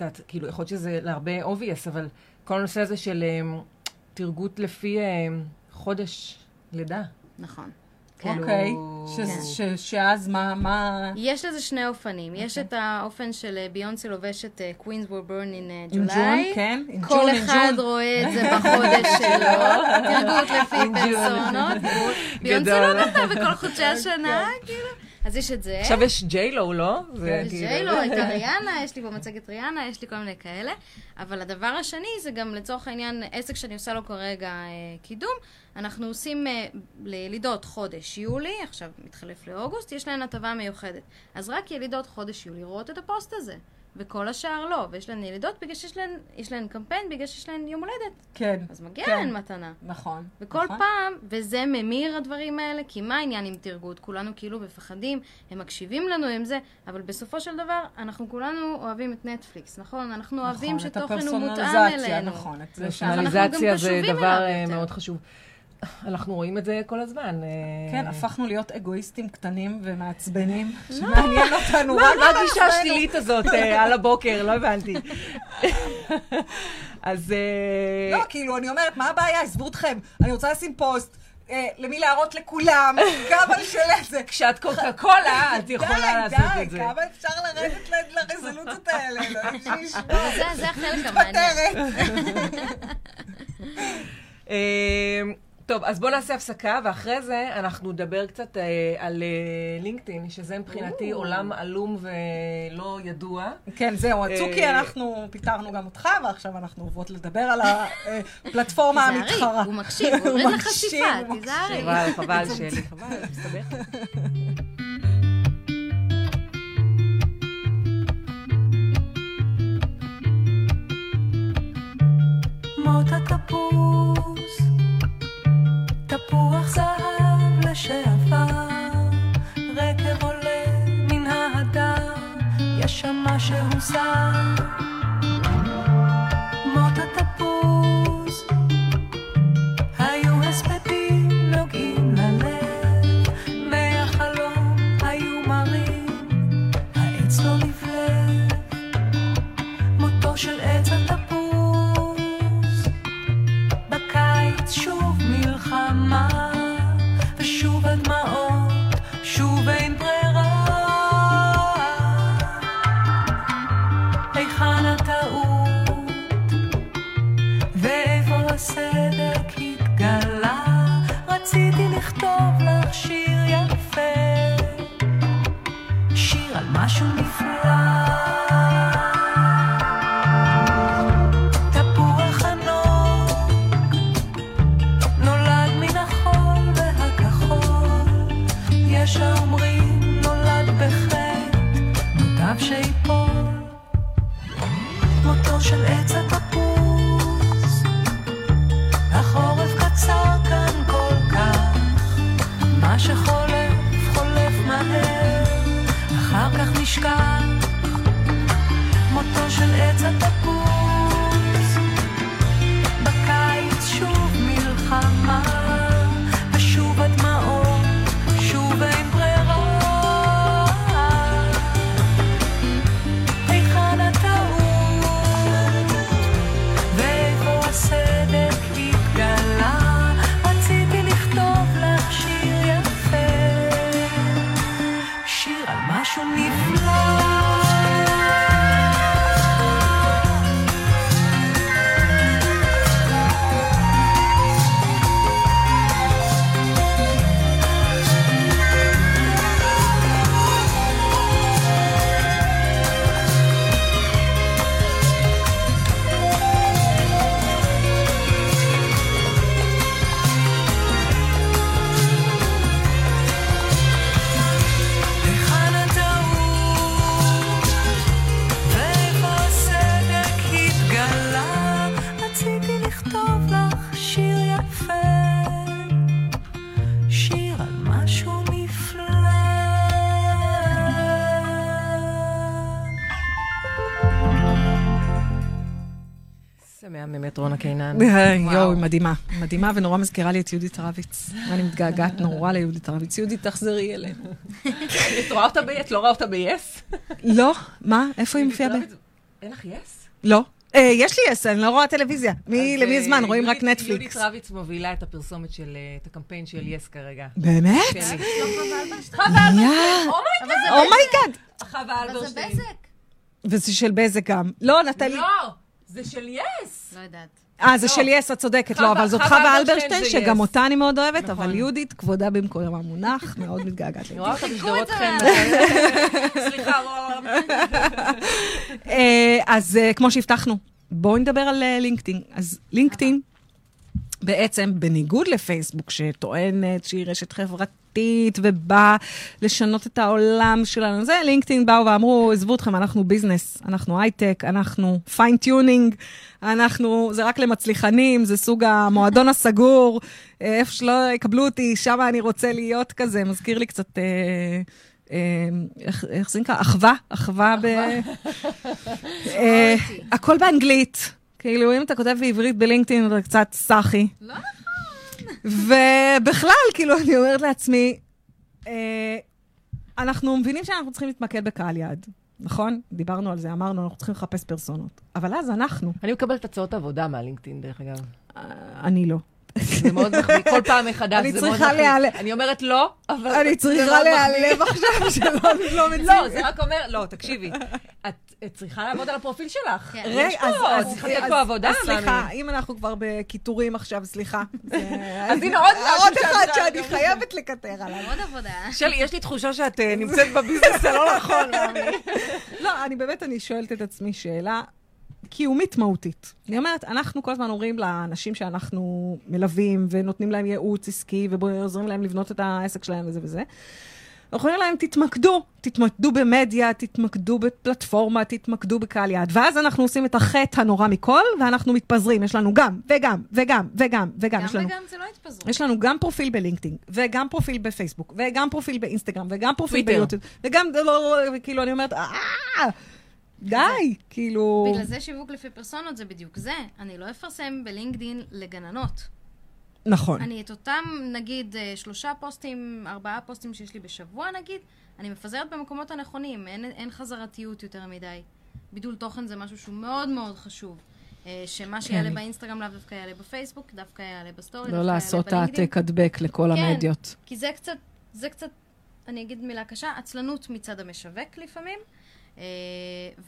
אה, כאילו, יכול להיות שזה להרבה obvious, אבל כל הנושא הזה של אמ, תרגות לפי אמ, חודש לידה. נכון. כאילו- אוקיי. כן. ש- ש- שאז מה, מה... יש לזה שני אופנים. יש אוקיי. את האופן של אה, ביונסה לובשת Queens were born in עם July. ג'ון, כן? עם כל עם אחד. רואה את זה בחודש שלו, תרגות לפי. פרסונות. ביונסה. לא נולדה בכל חודשי השנה, כאילו. אז יש את זה. עכשיו יש ג'יילו, לא? יש כאילו- ג'יילו, הייתה ריאנה, יש לי במצגת ריאנה, יש לי כל מיני כאלה. אבל הדבר השני זה גם לצורך העניין, עסק שאני עושה לו כרגע אה, קידום, אנחנו עושים אה, לילידות חודש יולי, עכשיו מתחלף לאוגוסט, יש להן הטבה מיוחדת. אז רק ילידות חודש יולי רואות את הפוסט הזה. וכל השאר לא, ויש להן ילידות בגלל שיש להן, יש להן קמפיין, בגלל שיש להן יום הולדת. כן. אז מגיע כן. להן מתנה. נכון. וכל נכון. פעם, וזה ממיר הדברים האלה, כי מה העניין עם תרגות? כולנו כאילו מפחדים, הם מקשיבים לנו עם זה, אבל בסופו של דבר, אנחנו כולנו אוהבים את נטפליקס, נכון? אנחנו אוהבים נכון, את שתוכן הוא מותאם הפרסונליזציה, אלינו. נכון. את זה פרסונליזציה גם זה דבר אה. מאוד חשוב. אנחנו רואים את זה כל הזמן. אה, כן, הפכנו להיות אגואיסטים קטנים ומעצבנים, שמעניין אותנו רק מה הגישה. השלילית הזאת אה, על הבוקר? לא הבנתי. אז... אה, לא, כאילו, אני אומרת, מה הבעיה? עזבו אתכם. אני רוצה לשים פוסט. למי להראות לכולם, גם על של איזה. כשאת קוקה קולה, את יכולה לעשות די, את די, זה. כמה אפשר לרדת לרזולוציות האלה? אלוהים. אבל זה- זה החלק המעניין. מתפטרת. טוב, אז בואו נעשה הפסקה, ואחרי זה אנחנו נדבר קצת אה, על אה, לינקדאין, שזה מבחינתי עולם עלום ולא ידוע. כן, זהו, הצוקי, אה, אנחנו פיטרנו גם אותך, ועכשיו אנחנו עוברות לדבר על הפלטפורמה תיזהרי, המתחרה. הוא מקשיב, הוא הוא לחשיפה, תיזהרי. חבל, חבל שלי, חבל, מסתבכת. מות התפוס, תפוח זהב לשעבר, רגב עולה מן ההדר, יש שם משהו זר. יואו, היא מדהימה. מדהימה ונורא מזכירה לי את יהודית רביץ. אני מתגעגעת נורא ליהודית רביץ. יהודית, תחזרי אלינו. את רואה אותה ב... את לא רואה אותה ב-yes? לא? מה? איפה היא מופיעה ב... אין לך yes? לא. אה, יש לי yes, אני לא רואה טלוויזיה. למי אה, הזמן? רואים רק נטפליקס. יהודית רביץ מובילה את הפרסומת של, אה, את הקמפיין של yes כרגע. באמת? זה oh my god. חווה אלברשטיין. בזק. וזה של בזק גם. לא, נטלי. לא, זה של יס. לא יודעת. אה, זה של יס, את צודקת, לא, אבל זאת חווה אלברשטיין שגם. אותה אני מאוד אוהבת, נכון. אבל יהודית, כבודה במקום המונח, מאוד מתגעגעת אני. רואה אותה תחלקו בשדרות חן. סליחה, רום. אה, אז אה, כמו שהבטחנו, בואו נדבר על אה, לינקדאין. אז לינקדאין, בעצם, בניגוד לפייסבוק, שטוענת שהיא רשת חברתית ובאה לשנות את העולם שלנו, זה לינקדאין באו ואמרו, עזבו אתכם, אנחנו business, אנחנו הייטק, אנחנו fine tuning, אנחנו, זה רק למצליחנים, זה סוג המועדון הסגור, אה, איפה שלא יקבלו אותי, שם אני רוצה להיות כזה, מזכיר לי קצת... אה, אה, איך, איך זה נקרא? אחווה? אחווה ב... הכל באנגלית. כאילו, אם אתה כותב בעברית בלינקדאין, אתה קצת סאחי. לא ובכלל, כאילו, אני אומרת לעצמי, אה, אנחנו מבינים שאנחנו צריכים להתמקד בקהל יעד, נכון? דיברנו על זה, אמרנו, אנחנו צריכים לחפש פרסונות. אבל אז אנחנו, אני מקבלת הצעות עבודה מהלינקדאין, דרך אגב. אני לא. זה מאוד מחמיא, כל פעם מחדש, אני זה מאוד צריכה מחמיא. להיעלב. אני אומרת לא, אבל... אני צריכה. להיעלב עכשיו שלא לא מציעים. לא, זה רק אומר, לא, תקשיבי, את צריכה לעבוד על הפרופיל שלך. כן. רגע, אז... את צריכה לתת פה עבודה, סליחה. אם אנחנו כבר בקיטורים עכשיו, סליחה. אז הנה עוד עוד אחד שאני. חייבת לקטר עליו. עוד עבודה. שלי, יש לי תחושה שאת אה, נמצאת בביזנס הלא נכון. לא, אני באמת, אני שואלת את עצמי שאלה קיומית מהותית. אני אומרת, אנחנו כל הזמן אומרים לאנשים שאנחנו מלווים ונותנים להם ייעוץ עסקי ועוזרים להם לבנות את העסק שלהם וזה וזה. אנחנו אומרים להם, תתמקדו, תתמקדו במדיה, תתמקדו בפלטפורמה, תתמקדו בקהל יעד. ואז אנחנו עושים את החטא הנורא מכל, ואנחנו מתפזרים. יש לנו גם, וגם, וגם, וגם, וגם. גם לנו וגם זה לא התפזרו. יש לנו גם פרופיל בלינקדאין, וגם פרופיל בפייסבוק, וגם פרופיל באינסטגרם, וגם פרופיל. ביוטיוב, וגם, לא, לא, לא, כאילו, אני אומרת, אה, די, כאילו... בגלל זה שיווק לפי פרסונות זה בדיוק זה. אני לא אפרסם בלינקדין לגננות. נכון. אני את אותם, נגיד, אה, שלושה פוסטים, ארבעה פוסטים שיש לי בשבוע, נגיד, אני מפזרת במקומות הנכונים, אין, אין חזרתיות יותר מדי. בידול תוכן זה משהו שהוא מאוד מאוד חשוב. אה, שמה שיעלה כן. באינסטגרם לאו דווקא יעלה בפייסבוק, דווקא יעלה בסטורי, לא דווקא יעלה לעשות. העתק הדבק לכל כן. המדיות. כי זה קצת, זה קצת, אני אגיד מילה קשה, עצלנות מצד המשווק לפעמים. אה,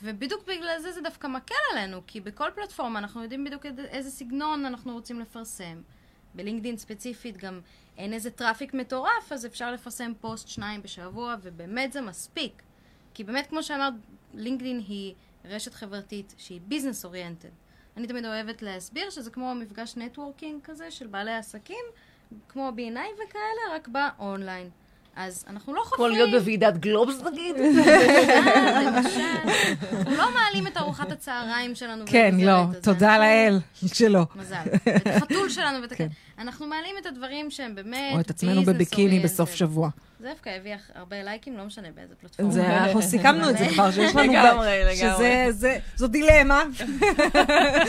ובדיוק בגלל זה זה דווקא מקל עלינו, כי בכל פלטפורמה אנחנו יודעים בדיוק איזה- סגנון אנחנו רוצים לפרסם. בלינקדאין ספציפית גם אין איזה traffic מטורף, אז אפשר לפרסם פוסט שניים בשבוע, ובאמת זה מספיק. כי באמת, כמו שאמרת, לינקדאין היא רשת חברתית שהיא business oriented. אני תמיד אוהבת להסביר שזה כמו מפגש networking כזה של בעלי עסקים, כמו B&I וכאלה, רק באונליין. אז אנחנו לא כמו חופרים... להיות בוועידת גלובס, נגיד. אה, למשל. אנחנו לא מעלים את ארוחת הצהריים שלנו. כן, לא. תודה לאל שלא. מזל. את החתול שלנו ואת כן. הכ... אנחנו מעלים את הדברים שהם באמת או את עצמנו בביקיני. בסוף שבוע. זה דווקא הביא הרבה לייקים, לא משנה באיזה פלטפורמה. זה, אנחנו סיכמנו את זה כבר, שיש לנו... לגמרי, לגמרי. זה, זו דילמה,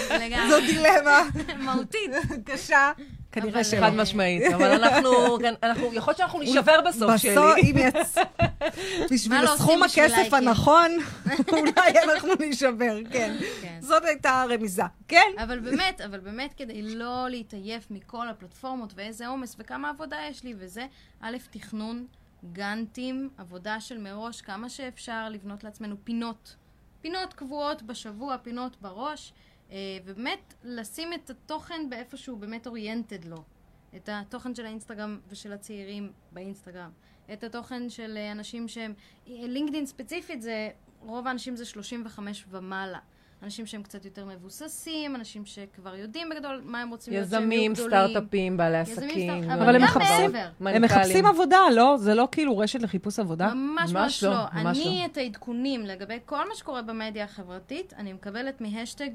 לגמרי. זו דילמה מהותית. קשה. כנראה שלא. חד משמעית, אבל אנחנו, כן, אנחנו, יכול להיות שאנחנו נישבר בסוף, שלי. בסוף, אם יצ... בשביל לא סכום הכסף? הנכון, אולי אנחנו נישבר, כן. כן. זאת הייתה הרמיזה, כן? אבל באמת, אבל באמת כדי לא להתעייף מכל הפלטפורמות ואיזה עומס וכמה עבודה יש לי וזה, א', תכנון, גאנטים, עבודה של מראש, כמה שאפשר לבנות לעצמנו פינות. פינות קבועות בשבוע, פינות בראש, ובאמת לשים את התוכן באיפה שהוא באמת אוריינטד לו. את התוכן של האינסטגרם ושל הצעירים באינסטגרם. את התוכן של אה, אנשים שהם... לינקדאין ספציפית זה... רוב האנשים זה 35 ומעלה. אנשים שהם קצת יותר מבוססים, אנשים שכבר יודעים בגדול מה הם רוצים להיות שהם יהיו יזמים, גדולים. סטארט-אפים, בעלי יזמים, עסקים. סטארט- אבל הם מחפשים-. הם מחפשים עבודה, לא? זה לא כאילו רשת לחיפוש עבודה? ממש ממש ממש לא, לא. ממש אני לא. את העדכונים לגבי כל מה שקורה במדיה החברתית, אני מקבלת מהשטג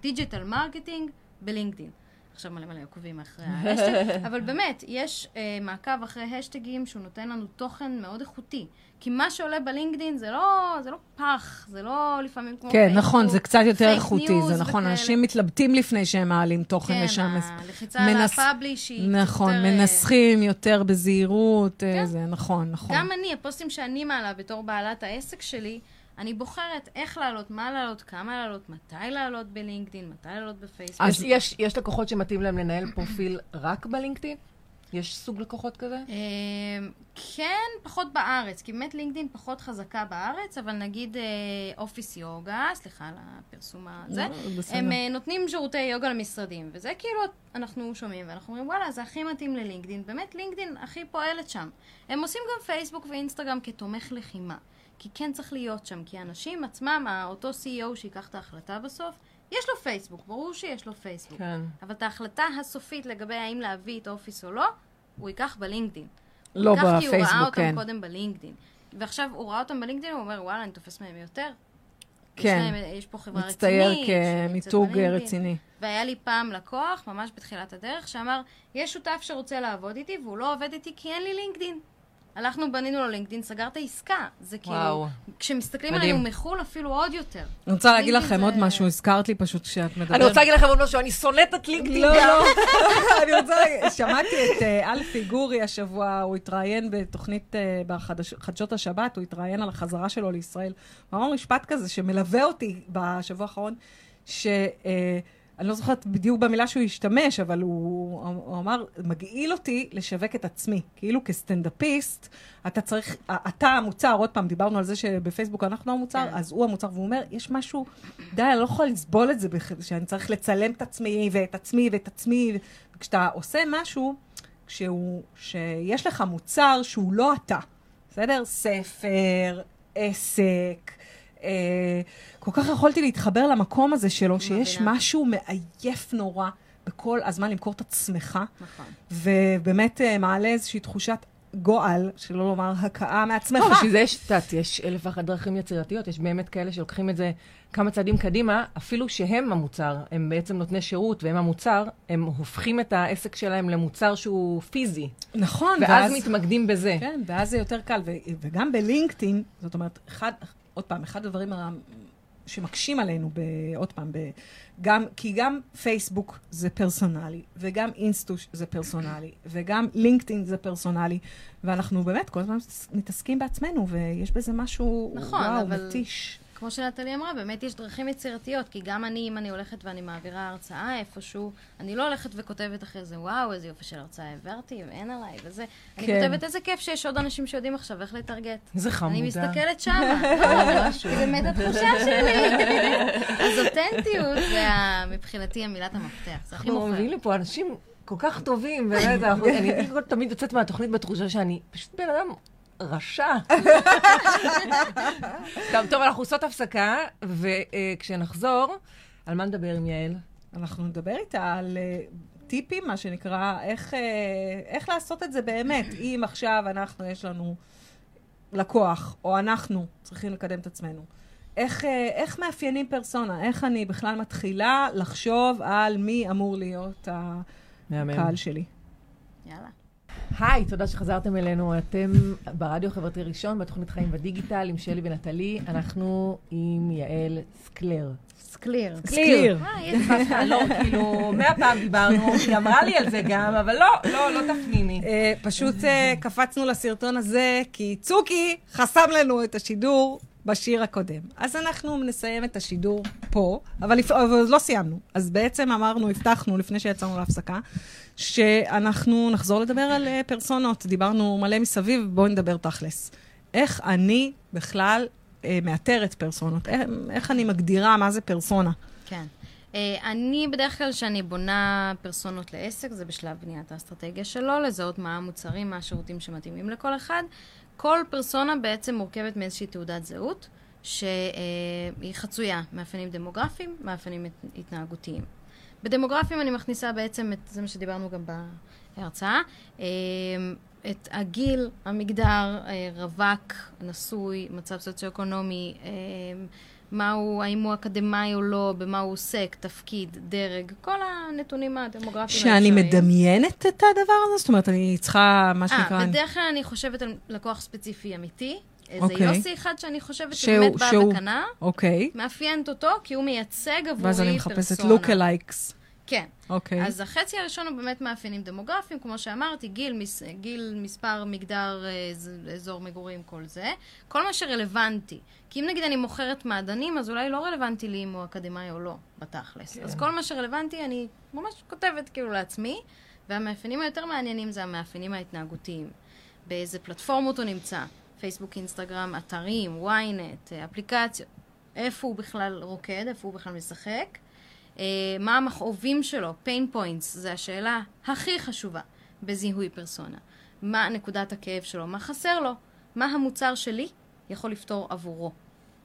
digital marketing בלינקדאין. עכשיו מלא מלא עוקבים אחרי ההשטג, אבל באמת, יש אה, מעקב אחרי השטגים שהוא נותן לנו תוכן מאוד איכותי. כי מה שעולה בלינקדאין זה לא, זה לא פח, זה לא לפעמים כמו כן, נכון, זה קצת יותר איכותי, זה נכון, וכאלה. אנשים מתלבטים לפני שהם מעלים תוכן כן, לשם. הלחיצה על מנס- ה publish היא נכון, יותר, אה, מנסחים יותר בזהירות, אה, כן. זה נכון, נכון. גם אני, הפוסטים שאני מעלה בתור בעלת העסק שלי, אני בוחרת איך לעלות, מה לעלות, כמה לעלות, מתי לעלות בלינקדאין, מתי לעלות בפייסבוק. אז יש, יש לקוחות שמתאים להם לנהל פרופיל רק בלינקדאין? יש סוג לקוחות כזה? אה, כן, פחות בארץ, כי באמת לינקדאין פחות חזקה בארץ, אבל נגיד אה, אופיס יוגה, סליחה על הפרסום הזה, לא. הם אה, נותנים שירותי יוגה למשרדים, וזה כאילו אנחנו שומעים, ואנחנו אומרים, וואלה, זה הכי מתאים ללינקדאין, באמת לינקדאין הכי פועלת שם. הם עושים גם פייסבוק ואינסטגרם כתומך לחימה, כי כן צריך להיות שם, כי האנשים עצמם, אותו CEO שיקח את ההחלטה בסוף, יש לו פייסבוק, ברור שיש לו פייסבוק. כן. אבל את ההחלטה הסופית לגבי האם להביא את אופיס או לא, הוא ייקח בלינקדאין. לא הוא ייקח כי הוא ראה בפייסבוק, אותם כן. קודם בלינקדאין. ועכשיו הוא ראה אותם בלינקדאין, הוא אומר, וואלה, אני תופס מהם יותר. יש כן. להם- יש פה חברה רצינית. מצטייר כמיתוג בלינקדאין. רציני. והיה לי פעם לקוח, ממש בתחילת הדרך, שאמר, יש שותף שרוצה לעבוד איתי, והוא לא עובד איתי כי אין לי לינקדאין. הלכנו, בנינו לו לינקדאין, סגר את העסקה. זה כאילו, וואו. כשמסתכלים מדהים. עלינו מחו"ל, אפילו עוד יותר. אני רוצה להגיד לכם עוד זה- משהו, הזכרת לי פשוט כשאת מדברת. אני רוצה להגיד לכם עוד משהו, אני שונאת את לינקדאין לא. לא. אני רוצה, שמעתי את אה, אלפי גורי השבוע, הוא התראיין בתוכנית אה, בחדשות השבת, הוא התראיין על החזרה שלו לישראל. הוא אמר משפט כזה שמלווה אותי בשבוע האחרון, ש... אה, אני לא זוכרת בדיוק במילה שהוא השתמש, אבל הוא, הוא אמר, מגעיל אותי לשווק את עצמי. כאילו כסטנדאפיסט, אתה צריך, אתה המוצר, עוד פעם, דיברנו על זה שבפייסבוק אנחנו המוצר, כן. אז הוא המוצר, והוא אומר, יש משהו, די, אני לא יכולה לסבול את זה, שאני צריך לצלם את עצמי, ואת עצמי, ואת עצמי. וכשאתה עושה משהו, כשהוא, שיש לך מוצר שהוא לא אתה, בסדר? ספר, עסק, כל כך יכולתי להתחבר למקום הזה שלו, שיש מבינה. משהו מעייף נורא בכל הזמן למכור את עצמך, נכון. ובאמת אה, מעלה איזושהי תחושת גועל, שלא לומר הכאה מעצמך. לא, בשביל זה יש, את יודעת, יש אלף ואחת דרכים יצירתיות, יש באמת כאלה שלוקחים את זה כמה צעדים קדימה, אפילו שהם המוצר, הם בעצם נותני שירות והם המוצר, הם הופכים את העסק שלהם למוצר שהוא פיזי, נכון, ואז מתמקדים בזה. כן, ואז זה יותר קל. ו- וגם בלינקדאין, זאת אומרת, אחד, עוד פעם, אחד הדברים ה- שמקשים עלינו, ב, עוד פעם, ב, גם, כי גם פייסבוק זה פרסונלי, וגם אינסטוש זה פרסונלי, וגם לינקדאין זה פרסונלי, ואנחנו באמת כל הזמן מתעסקים בעצמנו, ויש בזה משהו, נכון, וואו, אבל- מתיש. כמו שנטלי אמרה, באמת יש דרכים יצירתיות, כי גם אני, אם אני הולכת ואני מעבירה הרצאה איפשהו, אני לא הולכת וכותבת אחרי זה, וואו, איזה יופי של הרצאה העברתי, ואין עליי, וזה. אני כן. כותבת, איזה כיף שיש עוד אנשים שיודעים עכשיו איך לטרגט. איזה חמודה. אני מסתכלת שמה. לא, זה באמת התחושה שלי. אז אותנטיות זה מבחינתי המילת המפתח, זה הכי אנחנו מוכר. מביאים לפה אנשים כל כך טובים, באמת, אנחנו- אני תמיד יוצאת מהתוכנית בתחושה שאני פשוט בן אדם רשע. טוב, טוב, אנחנו עושות הפסקה, וכשנחזור, על מה נדבר עם יעל? אנחנו נדבר איתה על אה, טיפים, מה שנקרא, איך, אה, איך לעשות את זה באמת. אם עכשיו אנחנו, יש לנו לקוח, או אנחנו צריכים לקדם את עצמנו. איך, אה, איך מאפיינים פרסונה? איך אני בכלל מתחילה לחשוב על מי אמור להיות הקהל שלי? יאללה. היי, תודה שחזרתם אלינו. אתם ברדיו חברתי ראשון, בתוכנית חיים בדיגיטל, עם שלי ונטלי. אנחנו עם יעל סקלר. סקליר. סקליר. אה, יש דווקא לא, כאילו, מאה פעם דיברנו, היא אמרה לי על זה גם, אבל לא, לא, לא תפנימי. אה, פשוט אה, קפצנו לסרטון הזה, כי צוקי חסם לנו את השידור בשיר הקודם. אז אנחנו נסיים את השידור פה, אבל. אבל לא סיימנו. אז בעצם אמרנו, הבטחנו, לפני שיצאנו להפסקה, שאנחנו נחזור לדבר על אה, פרסונות. דיברנו מלא מסביב, בואו נדבר תכלס. איך אני בכלל אה, מאתרת פרסונות? איך, איך אני מגדירה מה זה פרסונה? כן. אה, אני בדרך כלל, כשאני בונה פרסונות לעסק, זה בשלב בניית האסטרטגיה שלו, לזהות מה המוצרים, מה השירותים שמתאימים לכל אחד. כל פרסונה בעצם מורכבת מאיזושהי תעודת זהות, שהיא חצויה, מאפיינים דמוגרפיים, מאפיינים הת- התנהגותיים. בדמוגרפיים אני מכניסה בעצם את, זה מה שדיברנו גם בהרצאה, אה, את הגיל, המגדר, אה, רווק, נשוי, מצב סוציו-אקונומי, אה, מהו, האם הוא אקדמאי או לא, במה הוא עוסק, תפקיד, דרג, כל הנתונים הדמוגרפיים שאני האפשריים. מדמיינת את הדבר הזה? זאת אומרת, אני צריכה, מה שנקרא... אה, בדרך כלל אני חושבת על לקוח ספציפי אמיתי. איזה אוקיי. יוסי אחד שאני חושבת שהוא- שבאמת בא שהוא- וקנה, אוקיי. מאפיינת אותו כי הוא מייצג עבורי ואז אני פרסונה. מחפשת lookalikes. כן. אוקיי. אז החצי הראשון הוא באמת מאפיינים דמוגרפיים, כמו שאמרתי, גיל, מס, גיל מספר, מגדר, אה, ז- אזור מגורים, כל זה. כל מה שרלוונטי. כי אם נגיד אני מוכרת מעדנים, אז אולי לא רלוונטי לי אם הוא אקדמאי או לא, בתכלס. כן. אז כל מה שרלוונטי, אני ממש כותבת כאילו לעצמי, והמאפיינים היותר מעניינים זה המאפיינים ההתנהגותיים. באיזה פלטפורמות הוא נמצא, פייסבוק, אינסטגרם, אתרים, ynet, אה, אפליקציות, איפה הוא בכלל רוקד, איפה הוא בכלל משחק, אה, מה המכאובים שלו, pain points, זה השאלה הכי חשובה בזיהוי פרסונה. מה נקודת הכאב שלו, מה חסר לו, מה המוצר שלי יכול לפתור עבורו.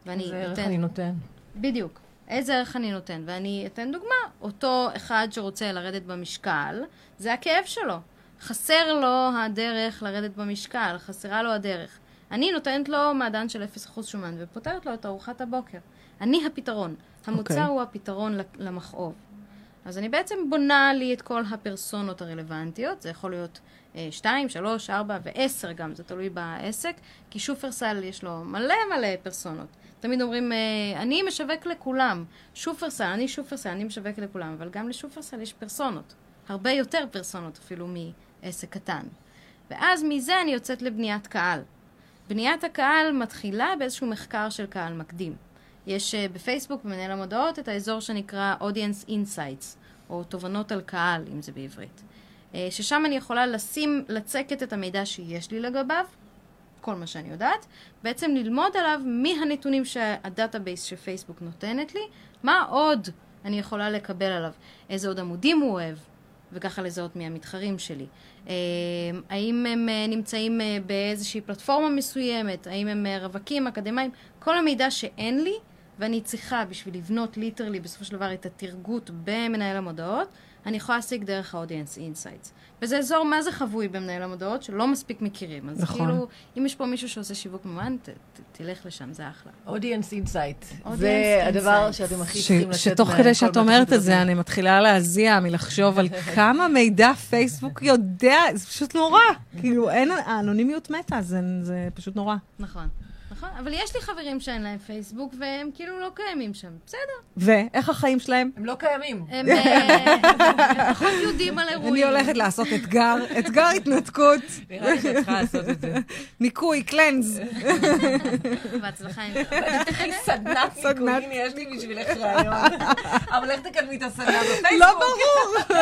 ואני איזה ערך אתן- אני נותן. בדיוק. איזה ערך אני נותן? ואני אתן דוגמה. אותו אחד שרוצה לרדת במשקל, זה הכאב שלו. חסר לו הדרך לרדת במשקל, חסרה לו הדרך. אני נותנת לו מעדן של 0% שומן ופותרת לו את ארוחת הבוקר. אני הפתרון. המוצר אוקיי. הוא הפתרון למכאוב. אז אני בעצם בונה לי את כל הפרסונות הרלוונטיות, זה יכול להיות 2, 3, 4 ו-10 גם, זה תלוי בעסק, כי שופרסל יש לו מלא מלא פרסונות. תמיד אומרים, אה, אני משווק לכולם. שופרסל, אני שופרסל, אני משווק לכולם, אבל גם לשופרסל יש פרסונות. הרבה יותר פרסונות אפילו מעסק קטן. ואז מזה אני יוצאת לבניית קהל. בניית הקהל מתחילה באיזשהו מחקר של קהל מקדים. יש אה, בפייסבוק, במנהל המודעות, את האזור שנקרא Audience Insights, או תובנות על קהל, אם זה בעברית. אה, ששם אני יכולה לשים, לצקת את המידע שיש לי לגביו, כל מה שאני יודעת, בעצם ללמוד עליו מהנתונים שה database שפייסבוק נותנת לי, מה עוד אני יכולה לקבל עליו, איזה עוד עמודים הוא אוהב, וככה לזהות מי המתחרים שלי. אה, האם הם אה, נמצאים אה, באיזושהי פלטפורמה מסוימת, האם הם אה, רווקים, אקדמאים, כל המידע שאין לי, ואני צריכה בשביל לבנות ליטרלי בסופו של דבר את התרגות במנהל המודעות, אני יכולה להשיג דרך ה-Audience Insights. וזה אזור מה זה חבוי במנהל המודעות, שלא מספיק מכירים. אז נכון. כאילו, אם יש פה מישהו שעושה שיווק ממומן, ת, ת, תלך לשם, זה אחלה. Audience זה הדבר Insights. שאתם הכי ש- צריכים לתת שתוך כדי שאת אומרת את זה. אני מתחילה להזיע מלחשוב על כמה מידע פייסבוק יודע, זה פשוט נורא. כאילו, אין, האנונימיות מתה, זה זה פשוט נורא. נכון. נכון, אבל יש לי חברים שאין להם פייסבוק, והם כאילו לא קיימים שם. בסדר. ואיך החיים שלהם? הם לא קיימים. הם אה, פחות יודעים על אירועים. אני הולכת לעשות אתגר, אתגר התנתקות, נראה לי שאת צריכה לעשות את זה. ניקוי, קלנז. בהצלחה עם תתחיל סדנת סדנת. ניקויים, יש לי בשבילך רעיון. אבל איך תקדמי את הסדנה בפייסבוק? לא ברור.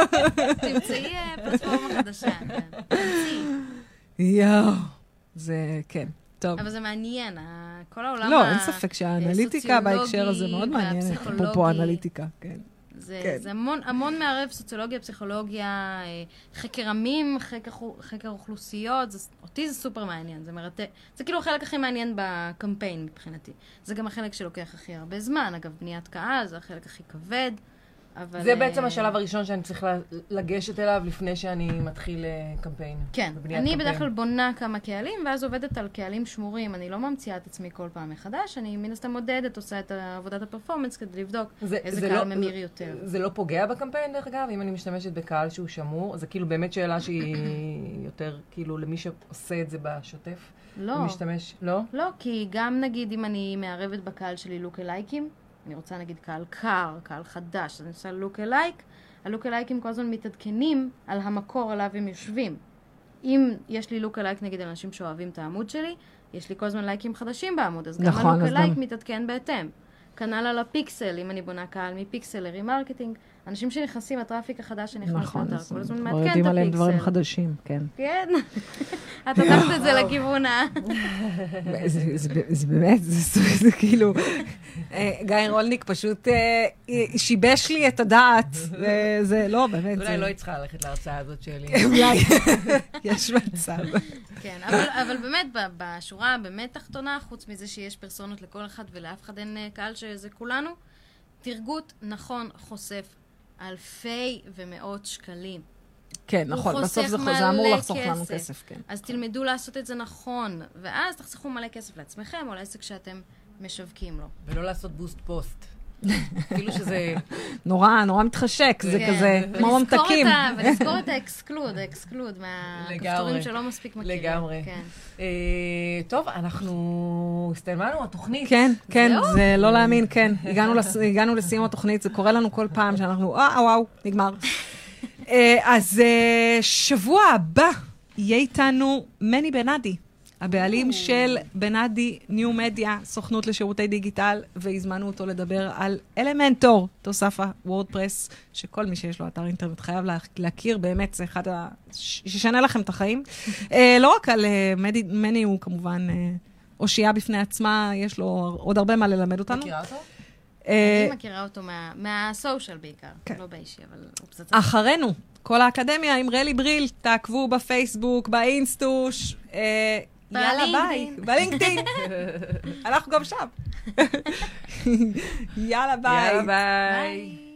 תמצאי אה, פלטפורמה חדשה. כן. יואו. זה, כן. טוב. אבל זה מעניין, כל העולם לא, אין ספק שהאנליטיקה בהקשר הזה מאוד מעניינת. אפרופו אנליטיקה, כן. זה, כן. זה המון, המון מערב סוציולוגיה, פסיכולוגיה, אה, חקר עמים, חקר, חקר אוכלוסיות, זה, אותי זה סופר מעניין, זה מרתק. זה כאילו החלק הכי מעניין בקמפיין מבחינתי. זה גם החלק שלוקח הכי הרבה זמן, אגב, בניית קהל זה החלק הכי כבד, אבל... זה בעצם אה, השלב הראשון שאני צריך לגשת אליו לפני שאני מתחיל אה, קמפיין. כן, אני קמפיין. בדרך כלל בונה כמה קהלים, ואז עובדת על קהלים שמורים. אני לא ממציאה את עצמי כל פעם מחדש, אני מן הסתם מודדת, עושה את עבודת הפרפורמנס כדי לבדוק זה- איזה זה קהל לא- ממיר יותר. זה לא פוגע בקמפיין, דרך אגב, אם אני משתמשת בקהל שהוא שמור? זה כאילו באמת שאלה שהיא יותר, כאילו, למי שעושה את זה בשוטף? לא. ומשתמש, לא? לא, כי גם נגיד אם אני מערבת בקהל שלי לוק אלייקים, אני רוצה נגיד קהל קר, קהל חדש, אז אני עושה לוק אלייק, הלוק אלייקים כל הזמן מתעדכנים על המקור עליו הם יושבים. אם יש לי לוק אלייק נגיד אנשים שאוהבים את העמוד שלי, יש לי כל הזמן לייקים חדשים בעמוד, אז גם נכון, הלוק אז אלייק גם- מתעדכן בהתאם. כנ"ל על הפיקסל, אם אני בונה קהל מפיקסל ל remarketing, אנשים שנכנסים, ה traffic החדש שנכנס נכון, לאתר, אז כל הזמן מעדכן יודעים את עליהם דברים הפיקסל. חדשים, כן. כן. את לקחת את זה לכיוון ה... זה, זה, זה באמת, זה, זה כאילו, אה, גיא רולניק פשוט אה, שיבש לי את הדעת, וזה, לא, באמת, אולי זה, לא היית צריכה ללכת להרצאה הזאת שלי. אולי, יש מצב. כן, אבל, אבל באמת, ב- בשורה הבאמת תחתונה, חוץ מזה שיש פרסונות לכל אחד ולאף אחד אין אה, קהל שזה כולנו, טרגוט נכון חוסך אלפי ומאות שקלים. כן, נכון, בסוף זה, זה אמור לחסוך לנו כסף. כסף, כן. אז תלמדו לעשות את זה נכון, ואז תחסכו מלא כסף לעצמכם או לעסק שאתם משווקים לו. ולא לעשות boost post. כאילו שזה... נורא, נורא מתחשק, זה כן, כזה, כמו ממתקים. ולזכור את ה exclude, ה exclude מהכפתורים. שלא מספיק מכירים. לגמרי. כן. אה, טוב, אנחנו... הסתיימה התוכנית. כן, כן? זה לא להאמין, כן. הגענו לס- הגענו לסיום התוכנית, זה קורה לנו כל פעם שאנחנו, אה, וואו, נגמר. אה, אז אה, שבוע הבא יהיה איתנו מני בן עדי. הבעלים של בנאדי ניו מדיה, סוכנות לשירותי דיגיטל, והזמנו אותו לדבר על אלמנטור, תוסף הוורדפרס, שכל מי שיש לו אתר אינטרנט חייב לה- להכיר, באמת, זה אחד ה... שישנה לכם את החיים. אה, לא רק על אה, מדי- מני הוא כמובן אה, אושייה בפני עצמה, יש לו עוד הרבה מה ללמד אותנו. מכירה אותו? אה, אני מכירה אותו מה- מה social בעיקר, כן. לא באישי, אבל הוא פצצה. אחרינו, קול האקדמיה עם רלי בריל, תעקבו בפייסבוק, באינסטוש, אה, יאללה ביי. בלינקדאין. אנחנו גם שם. יאללה ביי. יאללה. ביי.